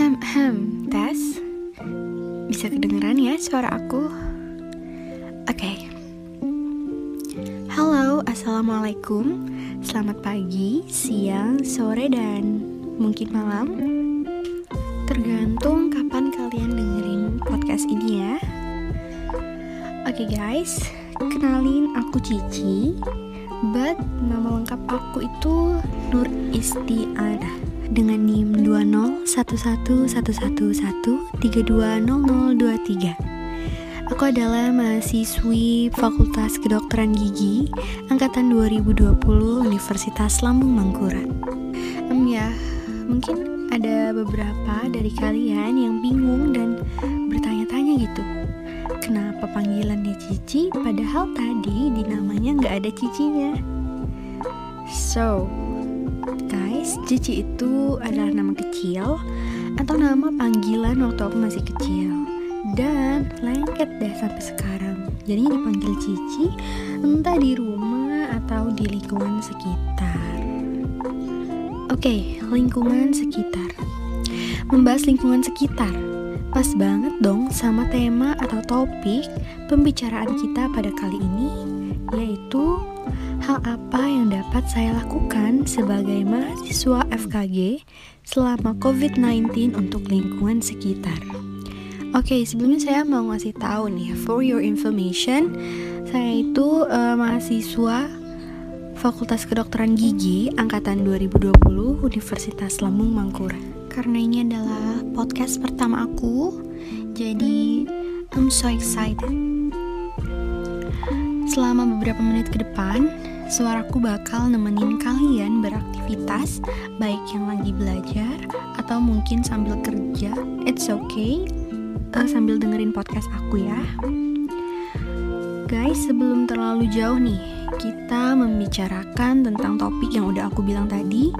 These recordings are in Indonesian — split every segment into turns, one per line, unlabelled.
Hem hem, tes. Bisa kedengeran ya suara aku? Oke. Halo, assalamualaikum. Selamat pagi, siang, sore, dan mungkin malam. Tergantung kapan kalian dengerin podcast ini ya. Oke guys, kenalin aku Cici. But nama lengkap aku itu Nur Istiana dengan NIM 2011111320023. Aku adalah mahasiswi Fakultas Kedokteran Gigi angkatan 2020 Universitas Lambung Mangkurat. Um, ya, mungkin ada beberapa dari kalian yang bingung dan bertanya-tanya gitu kenapa panggilannya Cici padahal tadi di namanya nggak ada cicinya. So, Cici itu adalah nama kecil atau nama panggilan waktu aku masih kecil dan lengket deh sampai sekarang. Jadi dipanggil Cici entah di rumah atau di lingkungan sekitar. Oke, okay, lingkungan sekitar. Membahas lingkungan sekitar Pas banget dong sama tema atau topik pembicaraan kita pada kali ini, yaitu hal apa yang dapat saya lakukan sebagai mahasiswa FKG selama COVID-19 untuk lingkungan sekitar. Oke, sebelumnya saya mau ngasih tahu nih, for your information, saya itu uh, mahasiswa Fakultas Kedokteran Gigi angkatan 2020 Universitas Lambung Mangkurat karena ini adalah podcast pertama aku. Jadi, I'm so excited. Selama beberapa menit ke depan, suaraku bakal nemenin kalian beraktivitas, baik yang lagi belajar atau mungkin sambil kerja. It's okay, uh, sambil dengerin podcast aku ya. Guys, sebelum terlalu jauh nih, kita membicarakan tentang topik yang udah aku bilang tadi,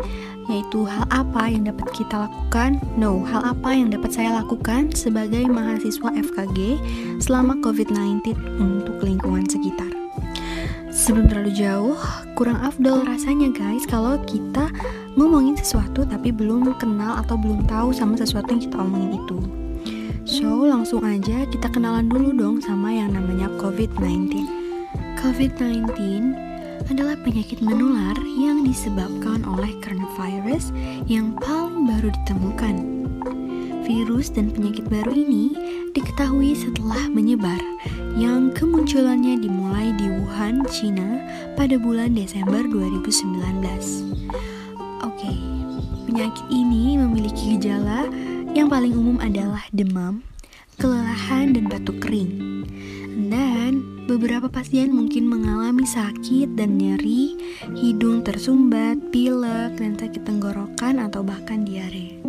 yaitu hal apa yang dapat kita lakukan? No, hal apa yang dapat saya lakukan sebagai mahasiswa FKG selama COVID-19 untuk lingkungan sekitar. Sebelum terlalu jauh, kurang afdol rasanya guys kalau kita ngomongin sesuatu tapi belum kenal atau belum tahu sama sesuatu yang kita omongin itu. So, langsung aja kita kenalan dulu dong sama yang namanya COVID-19. COVID-19 adalah penyakit menular yang disebabkan oleh coronavirus yang paling baru ditemukan. Virus dan penyakit baru ini diketahui setelah menyebar, yang kemunculannya dimulai di Wuhan, China pada bulan Desember 2019. Oke, penyakit ini memiliki gejala yang paling umum adalah demam, kelelahan, dan batuk kering. Dan beberapa pasien mungkin mengalami sakit dan nyeri, hidung tersumbat, pilek, dan sakit tenggorokan atau bahkan diare.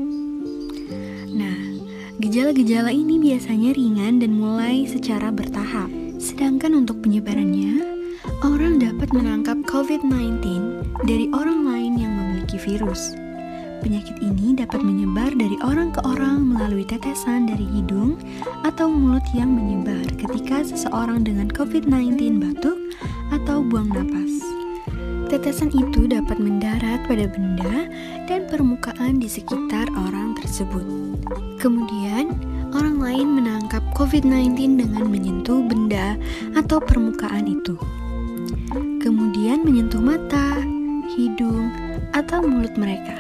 Nah, gejala-gejala ini biasanya ringan dan mulai secara bertahap. Sedangkan untuk penyebarannya, orang dapat menangkap COVID-19 dari orang lain yang memiliki virus. Penyakit ini dapat menyebar dari orang ke orang melalui tetesan dari hidung atau mulut yang menyebar ketika seseorang dengan COVID-19 batuk atau buang napas. Tetesan itu dapat mendarat pada benda dan permukaan di sekitar orang tersebut. Kemudian, COVID-19 dengan menyentuh benda atau permukaan itu. Kemudian menyentuh mata, hidung, atau mulut mereka.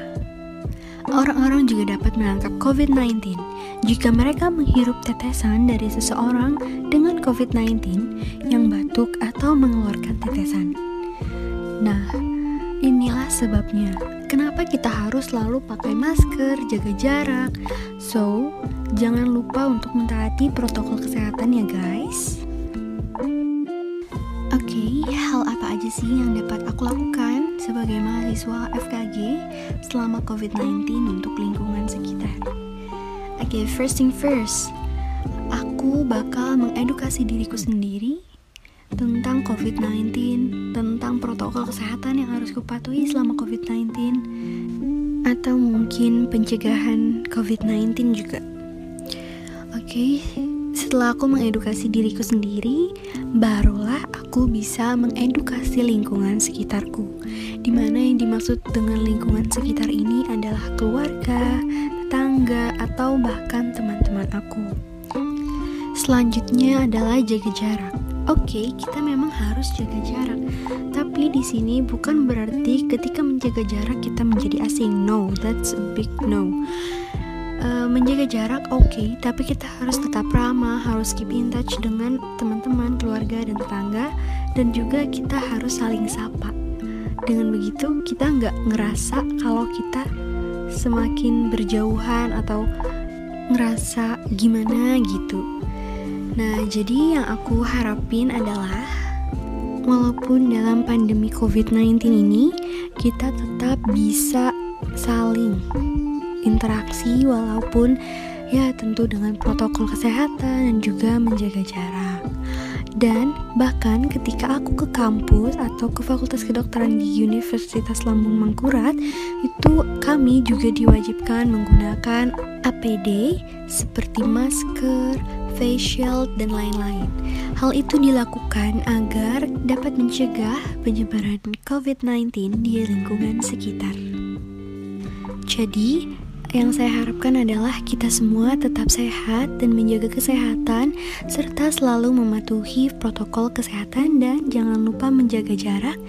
Orang-orang juga dapat menangkap COVID-19 jika mereka menghirup tetesan dari seseorang dengan COVID-19 yang batuk atau mengeluarkan tetesan. Nah, inilah sebabnya kenapa kita harus selalu pakai masker, jaga jarak. So, jangan lupa untuk mentaati protokol kesehatan ya guys. Oke, okay, hal apa aja sih yang dapat aku lakukan sebagai mahasiswa FKG selama COVID-19 untuk lingkungan sekitar? Oke, okay, first thing first, aku bakal mengedukasi diriku sendiri tentang COVID-19, tentang protokol kesehatan yang harus kupatuhi selama COVID-19, atau mungkin pencegahan COVID-19 juga. Oke, setelah aku mengedukasi diriku sendiri, barulah aku bisa mengedukasi lingkungan sekitarku. Di mana yang dimaksud dengan lingkungan sekitar ini adalah keluarga, tetangga, atau bahkan teman-teman aku. Selanjutnya adalah jaga jarak. Oke, okay, kita memang harus jaga jarak. Tapi di sini bukan berarti ketika menjaga jarak kita menjadi asing. No, that's a big no. Uh, menjaga jarak oke, okay, tapi kita harus tetap ramah, harus keep in touch dengan teman-teman, keluarga, dan tetangga, dan juga kita harus saling sapa. Dengan begitu, kita nggak ngerasa kalau kita semakin berjauhan atau ngerasa gimana gitu. Nah, jadi yang aku harapin adalah walaupun dalam pandemi COVID-19 ini kita tetap bisa saling interaksi walaupun ya tentu dengan protokol kesehatan dan juga menjaga jarak. Dan bahkan ketika aku ke kampus atau ke Fakultas Kedokteran di Universitas Lambung Mangkurat, itu kami juga diwajibkan menggunakan APD seperti masker, facial, dan lain-lain. Hal itu dilakukan agar dapat mencegah penyebaran COVID-19 di lingkungan sekitar. Jadi, yang saya harapkan adalah kita semua tetap sehat dan menjaga kesehatan, serta selalu mematuhi protokol kesehatan, dan jangan lupa menjaga jarak.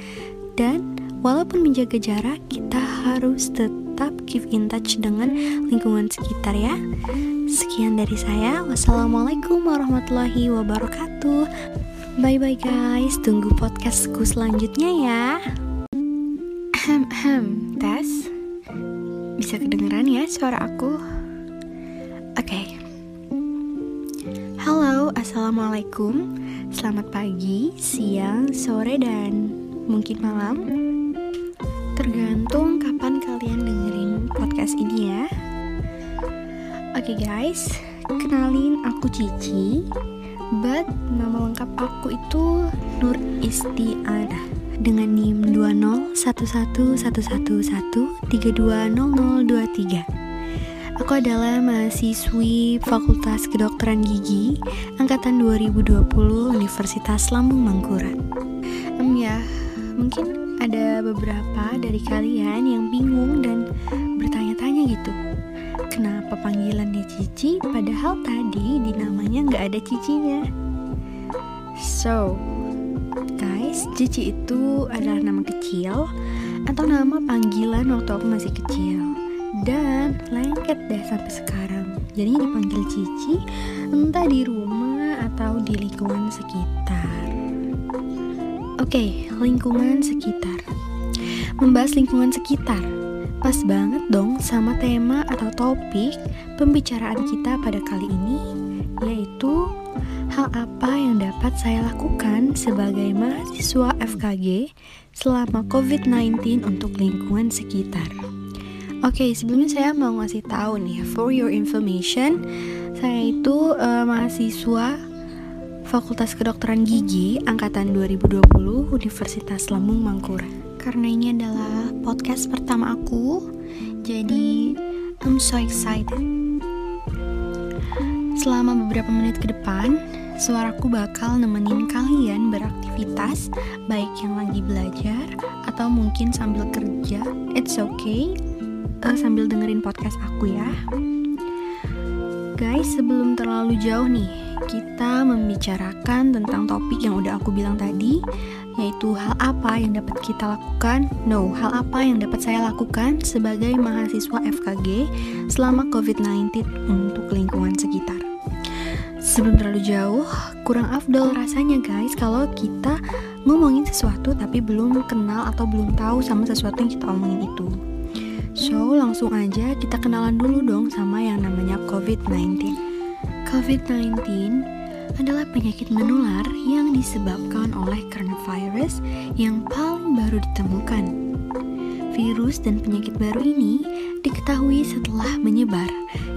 Dan walaupun menjaga jarak, kita harus tetap keep in touch dengan lingkungan sekitar, ya. Sekian dari saya. Wassalamualaikum warahmatullahi wabarakatuh. Bye bye guys. Tunggu podcastku selanjutnya ya. Hem hem. Tes. Bisa kedengeran ya suara aku? Oke. Okay. Halo, assalamualaikum. Selamat pagi, siang, sore, dan mungkin malam. Tergantung kapan kalian dengerin podcast ini ya. Oke okay guys, kenalin aku Cici. But nama lengkap aku itu Nur Istiada Dengan NIM 2011111320023 Aku adalah mahasiswi Fakultas Kedokteran Gigi Angkatan 2020 Universitas Lambung Mangkurat um, Ya, mungkin ada beberapa dari kalian yang bingung dan Kenapa panggilannya Cici padahal tadi di namanya nggak ada cicinya? So, guys, Cici itu adalah nama kecil atau nama panggilan waktu aku masih kecil dan lengket deh sampai sekarang. Jadi dipanggil Cici entah di rumah atau di lingkungan sekitar. Oke, okay, lingkungan sekitar. Membahas lingkungan sekitar Pas banget dong sama tema atau topik pembicaraan kita pada kali ini, yaitu hal apa yang dapat saya lakukan sebagai mahasiswa FKG selama COVID-19 untuk lingkungan sekitar. Oke, sebelumnya saya mau ngasih tahu nih, for your information, saya itu uh, mahasiswa Fakultas Kedokteran Gigi angkatan 2020 Universitas Lambung Mangkurat karena ini adalah podcast pertama aku. Jadi, I'm so excited. Selama beberapa menit ke depan, suaraku bakal nemenin kalian beraktivitas, baik yang lagi belajar atau mungkin sambil kerja. It's okay, uh, sambil dengerin podcast aku ya. Guys, sebelum terlalu jauh nih, kita membicarakan tentang topik yang udah aku bilang tadi yaitu hal apa yang dapat kita lakukan? No, hal apa yang dapat saya lakukan sebagai mahasiswa FKG selama COVID-19 untuk lingkungan sekitar. Sebelum terlalu jauh, kurang afdol rasanya guys kalau kita ngomongin sesuatu tapi belum kenal atau belum tahu sama sesuatu yang kita omongin itu. So, langsung aja kita kenalan dulu dong sama yang namanya COVID-19. COVID-19 adalah penyakit menular yang disebabkan oleh coronavirus yang paling baru ditemukan. Virus dan penyakit baru ini diketahui setelah menyebar,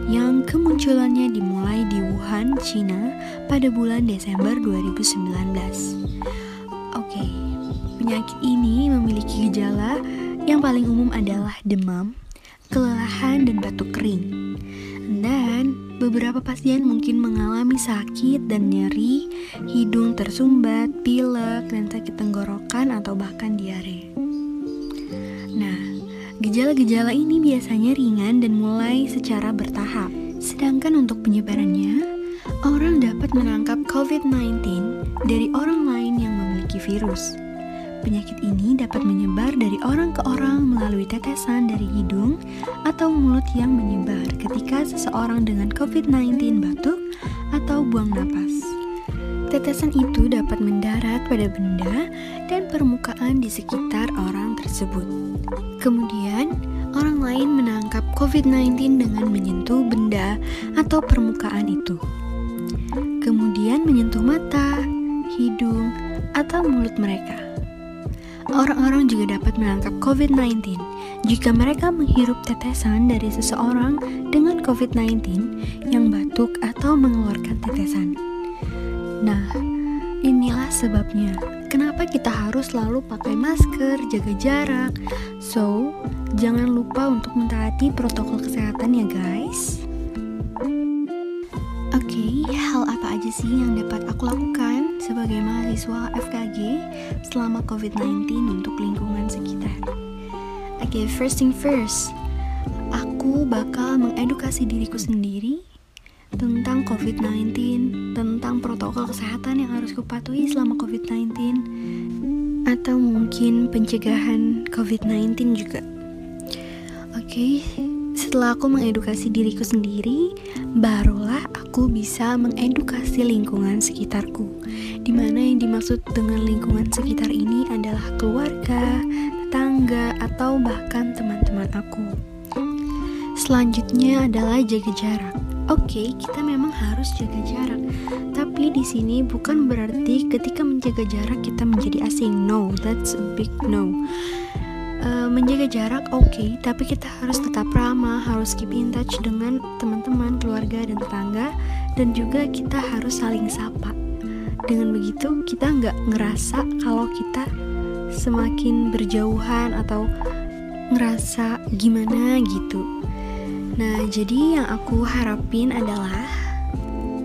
yang kemunculannya dimulai di Wuhan, China pada bulan Desember 2019. Oke, penyakit ini memiliki gejala yang paling umum adalah demam, kelelahan, dan batuk kering. Dan Beberapa pasien mungkin mengalami sakit dan nyeri, hidung tersumbat, pilek, dan sakit tenggorokan atau bahkan diare. Nah, Gejala-gejala ini biasanya ringan dan mulai secara bertahap. Sedangkan untuk penyebarannya, orang dapat menangkap COVID-19 dari orang lain yang memiliki virus. Penyakit ini dapat menyebar dari orang ke orang melalui tetesan dari hidung atau mulut yang menyebar ketika seseorang dengan COVID-19 batuk atau buang napas. Tetesan itu dapat mendarat pada benda dan permukaan di sekitar orang tersebut. Kemudian, orang lain menangkap COVID-19 dengan menyentuh benda atau permukaan itu. Kemudian menyentuh mata, hidung, atau mulut mereka. Orang-orang juga dapat menangkap COVID-19 jika mereka menghirup tetesan dari seseorang dengan COVID-19 yang batuk atau mengeluarkan tetesan. Nah, inilah sebabnya kenapa kita harus selalu pakai masker, jaga jarak. So, jangan lupa untuk mentaati protokol kesehatan ya guys. Oke, okay, hal apa aja sih yang dapat aku lakukan sebagai mahasiswa FKG selama COVID-19 untuk lingkungan sekitar? Oke, okay, first thing first, aku bakal mengedukasi diriku sendiri tentang COVID-19, tentang protokol kesehatan yang harus kupatuhi selama COVID-19, atau mungkin pencegahan COVID-19 juga. Oke, okay, setelah aku mengedukasi diriku sendiri, barulah aku bisa mengedukasi lingkungan sekitarku. Di mana yang dimaksud dengan lingkungan sekitar ini adalah keluarga, tetangga, atau bahkan teman-teman aku. Selanjutnya adalah jaga jarak. Oke, okay, kita memang harus jaga jarak, tapi di sini bukan berarti ketika menjaga jarak kita menjadi asing. No, that's a big no uh, menjaga jarak oke okay, tapi kita harus tetap ramah harus keep in touch dengan teman-teman keluarga dan tetangga dan juga kita harus saling sapa dengan begitu kita nggak ngerasa kalau kita semakin berjauhan atau ngerasa gimana gitu nah jadi yang aku harapin adalah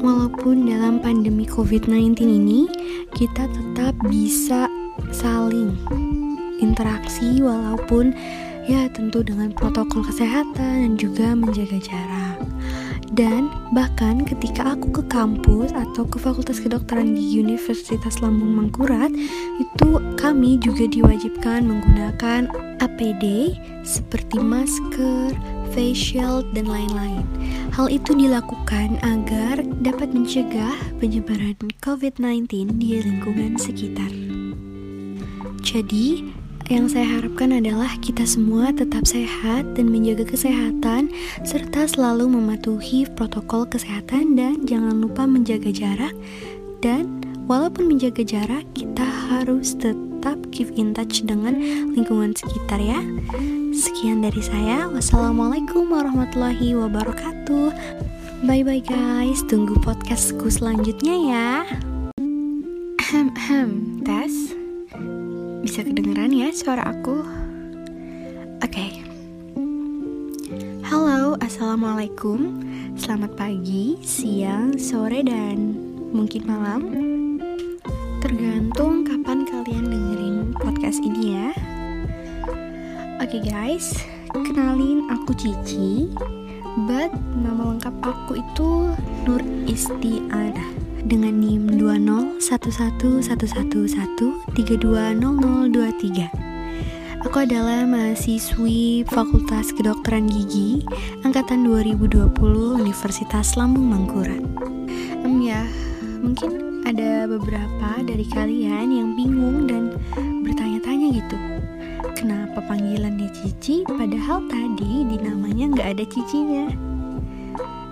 walaupun dalam pandemi COVID-19 ini kita tetap bisa saling interaksi walaupun ya tentu dengan protokol kesehatan dan juga menjaga jarak. Dan bahkan ketika aku ke kampus atau ke Fakultas Kedokteran di Universitas Lambung Mangkurat, itu kami juga diwajibkan menggunakan APD seperti masker, face shield, dan lain-lain. Hal itu dilakukan agar dapat mencegah penyebaran COVID-19 di lingkungan sekitar. Jadi, yang saya harapkan adalah kita semua tetap sehat dan menjaga kesehatan, serta selalu mematuhi protokol kesehatan, dan jangan lupa menjaga jarak. Dan walaupun menjaga jarak, kita harus tetap keep in touch dengan lingkungan sekitar, ya. Sekian dari saya, wassalamualaikum warahmatullahi wabarakatuh. Bye bye, guys. Tunggu podcastku selanjutnya, ya. Ahem, ahem, tes. Bisa kedengeran ya suara aku? Oke. Okay. Halo, assalamualaikum. Selamat pagi, siang, sore, dan mungkin malam. Tergantung kapan kalian dengerin podcast ini ya. Oke okay guys, kenalin aku Cici. But nama lengkap aku itu Nur Istiana dengan NIM 2011111320023. Aku adalah mahasiswi Fakultas Kedokteran Gigi angkatan 2020 Universitas Lambung Mangkurat. Um, ya, mungkin ada beberapa dari kalian yang bingung dan bertanya-tanya gitu. Kenapa panggilannya Cici padahal tadi di namanya nggak ada cicinya?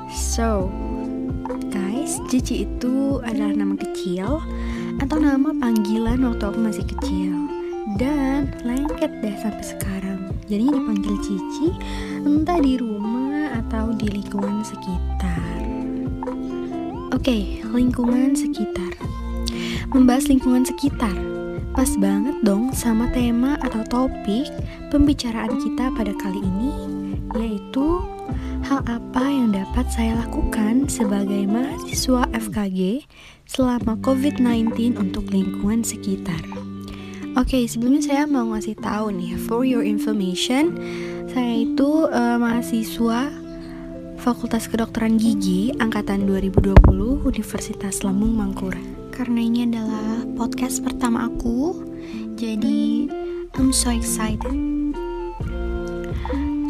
So, Cici itu adalah nama kecil atau nama panggilan waktu aku masih kecil dan lengket deh sampai sekarang. Jadi dipanggil Cici entah di rumah atau di lingkungan sekitar. Oke, lingkungan sekitar. Membahas lingkungan sekitar. Pas banget dong sama tema atau topik pembicaraan kita pada kali ini, dapat saya lakukan sebagai mahasiswa FKG selama COVID-19 untuk lingkungan sekitar. Oke, okay, sebelumnya saya mau ngasih tahu nih, for your information, Saya itu uh, mahasiswa Fakultas Kedokteran Gigi angkatan 2020 Universitas Lambung Mangkurat. Karena ini adalah podcast pertama aku, jadi I'm so excited.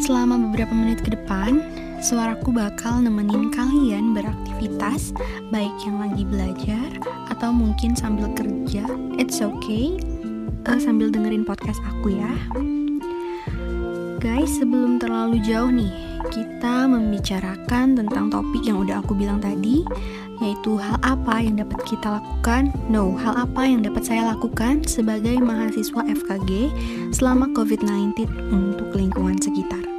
Selama beberapa menit ke depan, suaraku bakal nemenin kalian beraktivitas, baik yang lagi belajar atau mungkin sambil kerja. It's okay, uh, sambil dengerin podcast aku ya. Guys, sebelum terlalu jauh nih, kita membicarakan tentang topik yang udah aku bilang tadi, yaitu hal apa yang dapat kita lakukan, no, hal apa yang dapat saya lakukan sebagai mahasiswa FKG selama COVID-19 untuk lingkungan sekitar.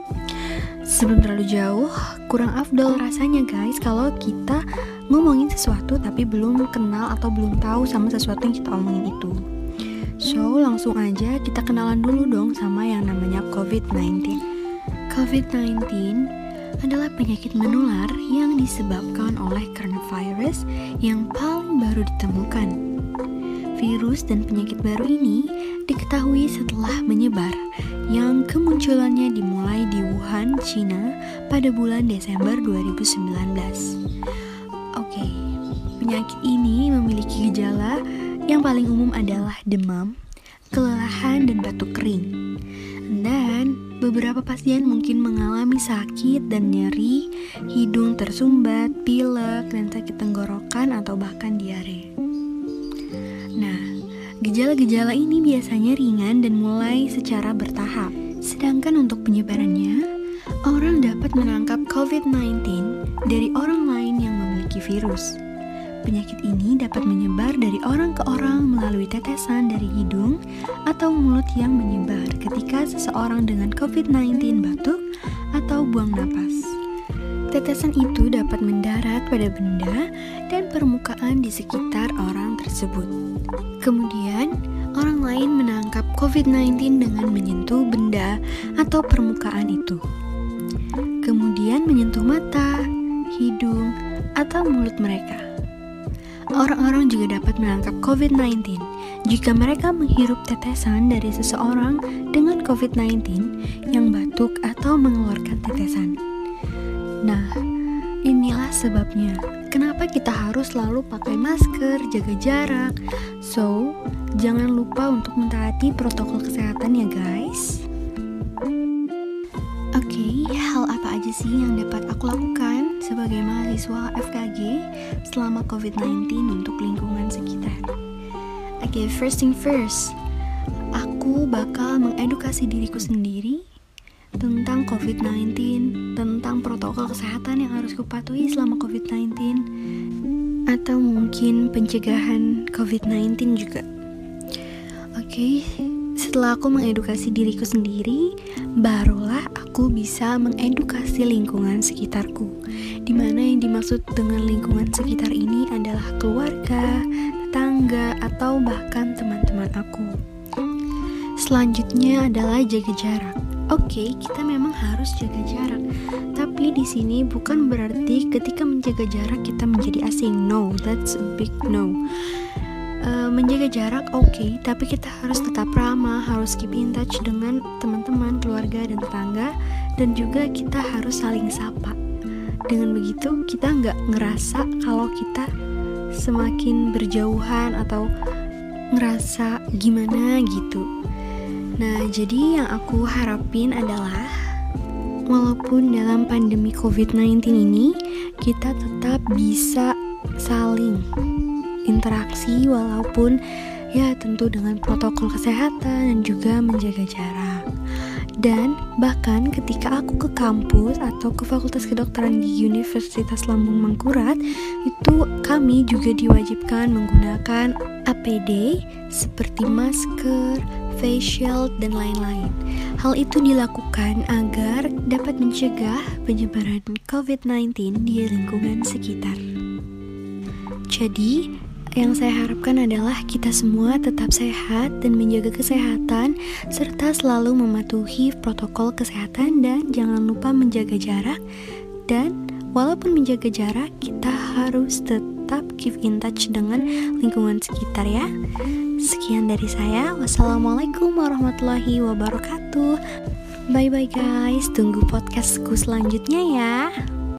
Sebelum terlalu jauh, kurang afdol rasanya guys kalau kita ngomongin sesuatu tapi belum kenal atau belum tahu sama sesuatu yang kita omongin itu. So, langsung aja kita kenalan dulu dong sama yang namanya COVID-19. COVID-19 adalah penyakit menular yang disebabkan oleh coronavirus yang paling baru ditemukan. Virus dan penyakit baru ini diketahui setelah menyebar, yang kemunculannya dimulai di Wuhan, China pada bulan Desember 2019. Oke, penyakit ini memiliki gejala yang paling umum adalah demam, kelelahan, dan batuk kering. Dan beberapa pasien mungkin mengalami sakit dan nyeri, hidung tersumbat, pilek, dan sakit tenggorokan atau bahkan diare. Gejala-gejala ini biasanya ringan dan mulai secara bertahap. Sedangkan untuk penyebarannya, orang dapat menangkap COVID-19 dari orang lain yang memiliki virus. Penyakit ini dapat menyebar dari orang ke orang melalui tetesan dari hidung atau mulut yang menyebar ketika seseorang dengan COVID-19 batuk atau buang napas. Tetesan itu dapat mendarat pada benda dan permukaan di sekitar orang tersebut. Kemudian, orang lain menangkap COVID-19 dengan menyentuh benda atau permukaan itu. Kemudian menyentuh mata, hidung, atau mulut mereka. Orang-orang juga dapat menangkap COVID-19 jika mereka menghirup tetesan dari seseorang dengan COVID-19 yang batuk atau mengeluarkan tetesan. Nah, inilah sebabnya kenapa kita harus selalu pakai masker, jaga jarak. So, jangan lupa untuk mentaati protokol kesehatan ya guys. Oke, okay, hal apa aja sih yang dapat aku lakukan sebagai mahasiswa FKG selama COVID-19 untuk lingkungan sekitar? Oke, okay, first thing first, aku bakal mengedukasi diriku sendiri tentang COVID-19, tentang protokol kesehatan yang harus kupatuhi selama COVID-19, atau mungkin pencegahan COVID-19 juga. Oke, okay, setelah aku mengedukasi diriku sendiri, barulah aku bisa mengedukasi lingkungan sekitarku. Di mana yang dimaksud dengan lingkungan sekitar ini adalah keluarga, tetangga, atau bahkan teman-teman aku. Selanjutnya adalah jaga jarak. Oke, okay, kita memang harus jaga jarak. Tapi di sini bukan berarti ketika menjaga jarak kita menjadi asing. No, that's a big no. Uh, menjaga jarak oke. Okay, tapi kita harus tetap ramah harus keep in touch dengan teman-teman keluarga dan tetangga. Dan juga kita harus saling sapa. Dengan begitu kita nggak ngerasa kalau kita semakin berjauhan atau ngerasa gimana gitu nah jadi yang aku harapin adalah walaupun dalam pandemi COVID-19 ini kita tetap bisa saling interaksi walaupun ya tentu dengan protokol kesehatan dan juga menjaga jarak. Dan bahkan ketika aku ke kampus atau ke Fakultas Kedokteran di Universitas Lambung Mangkurat, itu kami juga diwajibkan menggunakan APD seperti masker, face shield, dan lain-lain. Hal itu dilakukan agar dapat mencegah penyebaran COVID-19 di lingkungan sekitar. Jadi, yang saya harapkan adalah kita semua tetap sehat dan menjaga kesehatan, serta selalu mematuhi protokol kesehatan, dan jangan lupa menjaga jarak. Dan walaupun menjaga jarak, kita harus tetap keep in touch dengan lingkungan sekitar, ya. Sekian dari saya, wassalamualaikum warahmatullahi wabarakatuh. Bye bye guys, tunggu podcastku selanjutnya ya.